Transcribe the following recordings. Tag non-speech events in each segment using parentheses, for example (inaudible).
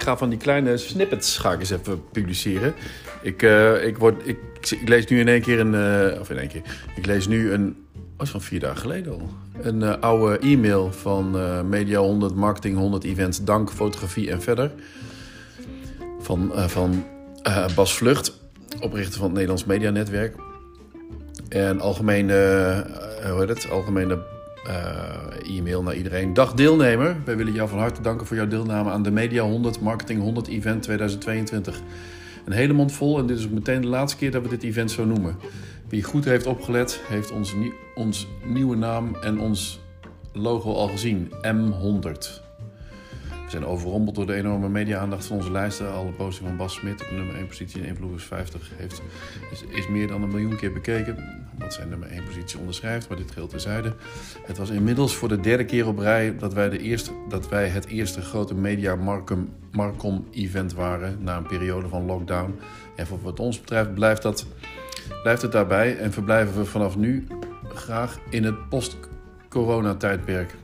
ik ga van die kleine snippets ga even publiceren. Ik, eh, ik, word, ik, lees nu in één keer een... eh, of in één keer. Ik lees nu een... Oh, is van vier dagen geleden al. Een eh, oude e-mail van Media 100, Marketing 100 Events, Dank, Fotografie en verder. Van, van Bas Vlucht, oprichter van het Nederlands Media Netwerk. En algemene, hoe heet het? Algemene eh, e-mail naar iedereen. Dag deelnemer, wij willen jou van harte danken voor jouw deelname aan de Media 100 Marketing 100 Event 2022. Een hele mond vol en dit is ook meteen de laatste keer dat we dit event zo noemen. Wie goed heeft opgelet, heeft ons, ons nieuwe naam en ons logo al gezien. M100. Zijn overrompeld door de enorme media-aandacht van onze lijsten. Alle posting van Bas Smit op nummer 1 positie in Influence 50 heeft, is, meer dan een miljoen keer bekeken. Wat zijn nummer 1 positie onderschrijft, maar dit geldt terzijde. Het was inmiddels voor de derde keer op rij dat wij, de eerste, dat wij het eerste grote media Marcom, Marcom event waren na een periode van lockdown. En voor wat ons betreft blijft, dat, blijft het daarbij en verblijven we vanaf nu graag in het post-corona-tijdperk.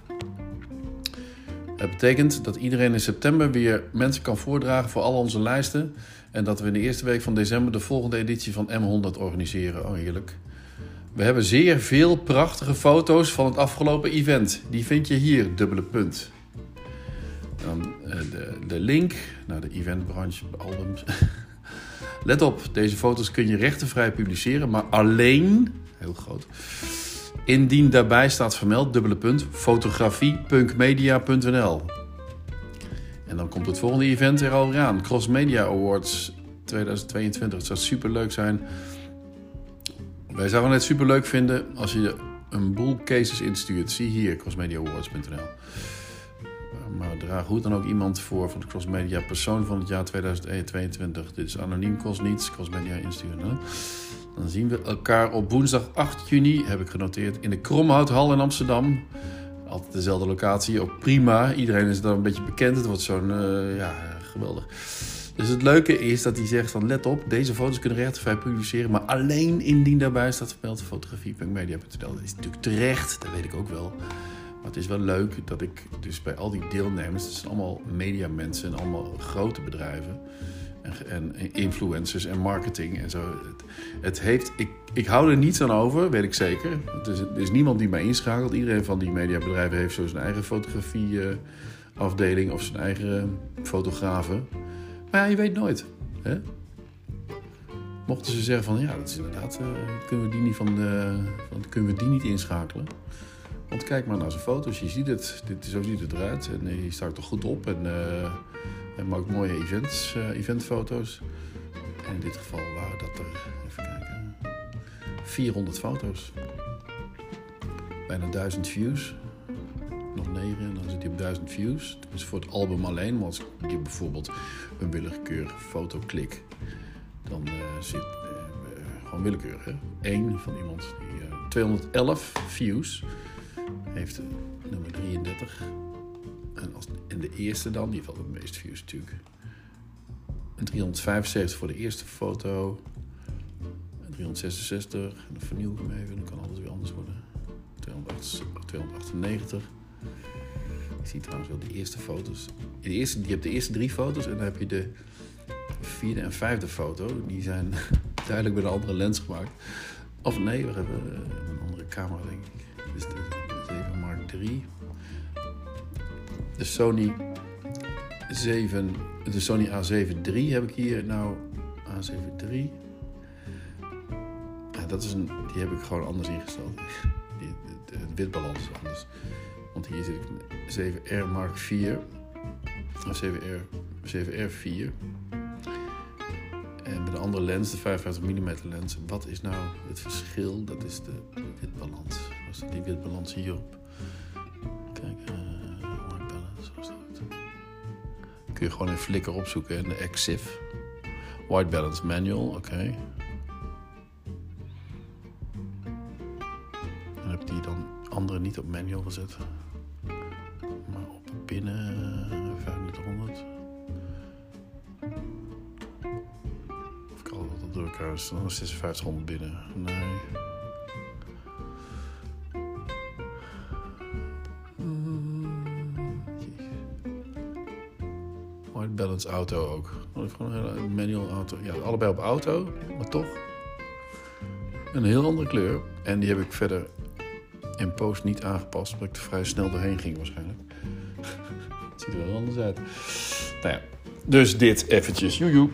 Het betekent dat iedereen in september weer mensen kan voordragen voor al onze lijsten. En dat we in de eerste week van december de volgende editie van M100 organiseren. Oh, heerlijk. We hebben zeer veel prachtige foto's van het afgelopen event. Die vind je hier, dubbele punt. Dan eh, de, de link naar de eventbranche albums. (laughs) Let op, deze foto's kun je rechtenvrij publiceren, maar alleen, heel groot, Indien daarbij staat vermeld, dubbele punt, fotografie.media.nl. En dan komt het volgende event er alweer aan. Cross Media Awards 2022. Het zou super leuk zijn. Wij zouden het super leuk vinden als je een boel cases instuurt. Zie hier, crossmediaawards.nl. Maar draag hoe dan ook iemand voor van de Cross Media persoon van het jaar 2022. Dit is anoniem, kost niets. Cross Media insturen. Dan zien we elkaar op woensdag 8 juni, heb ik genoteerd, in de Kromhouthal in Amsterdam. Altijd dezelfde locatie, ook prima. Iedereen is daar een beetje bekend. Het wordt zo'n, eh, ja, geweldig. Dus het leuke is dat hij zegt van let op, deze foto's kunnen rechtenvrij publiceren, maar alleen indien daarbij staat vermeld fotografie.media.nl. Dat is natuurlijk terecht, dat weet ik ook wel. Maar het is wel leuk dat ik dus bij al die deelnemers, het zijn allemaal mediamensen en allemaal grote bedrijven en, en influencers en marketing en zo. Het, het heeft, ik, ik hou er niets aan over, weet ik zeker. Het is, er is niemand die mij inschakelt. Iedereen van die mediabedrijven heeft zo zijn eigen fotografieafdeling of zijn eigen fotografen. Maar ja, je weet nooit. Hè? Mochten ze zeggen van ja, dat is inderdaad, eh, kunnen, we die niet van, eh, van, kunnen we die niet inschakelen. Want kijk maar naar zijn foto's, je ziet het, dit, zo ziet het eruit en hij staat er goed op en, uh, en maakt mooie events, uh, eventfoto's. En in dit geval waren dat er, even kijken, 400 foto's. Bijna 1000 views. Nog 9 en dan zit hij op 1000 views. Is voor het album alleen, maar als je bijvoorbeeld een willekeurige foto klik, dan uh, zit gewoon willekeurig. Hè? Eén van iemand die 211 views heeft nummer 33. En, als, en de eerste dan, die wel de meeste views natuurlijk. En 375 voor de eerste foto. En 366. En dan vernieuw ik hem even, dan kan alles weer anders worden. 298. Ik zie trouwens wel de eerste foto's. De eerste, je hebt de eerste drie foto's en dan heb je de vierde en vijfde foto. Die zijn (laughs) duidelijk met een andere lens gemaakt. Of nee, we hebben een andere camera denk ik. Dus de, 7 Mark 3. De Sony 7, de Sony A7 III heb ik hier nou A7 III. Ja, dat is een, die heb ik gewoon anders ingesteld. (laughs) De, witbalans is anders. Want hier zit ik 7R Mark 4 of 7R, 7R 4. En met een andere lens, de 55 mm lens. Wat is nou het verschil? Dat is de witbalans. Was die witbalans hierop? Kun je gewoon in Flickr opzoeken en de EXIF. White balance manual, oké. Okay. Dan heb die dan andere niet op manual gezet. Maar op binnen 3500. Of ik al dat door elkaar is dan 5600 binnen. Nee. Balance auto ook. Gewoon een hele manual auto. Ja, allebei op auto, maar toch een heel andere kleur. En die heb ik verder in post niet aangepast, omdat ik er vrij snel doorheen ging waarschijnlijk. Het (laughs) ziet er wel anders uit. Nou ja, dus dit eventjes. Joejoe.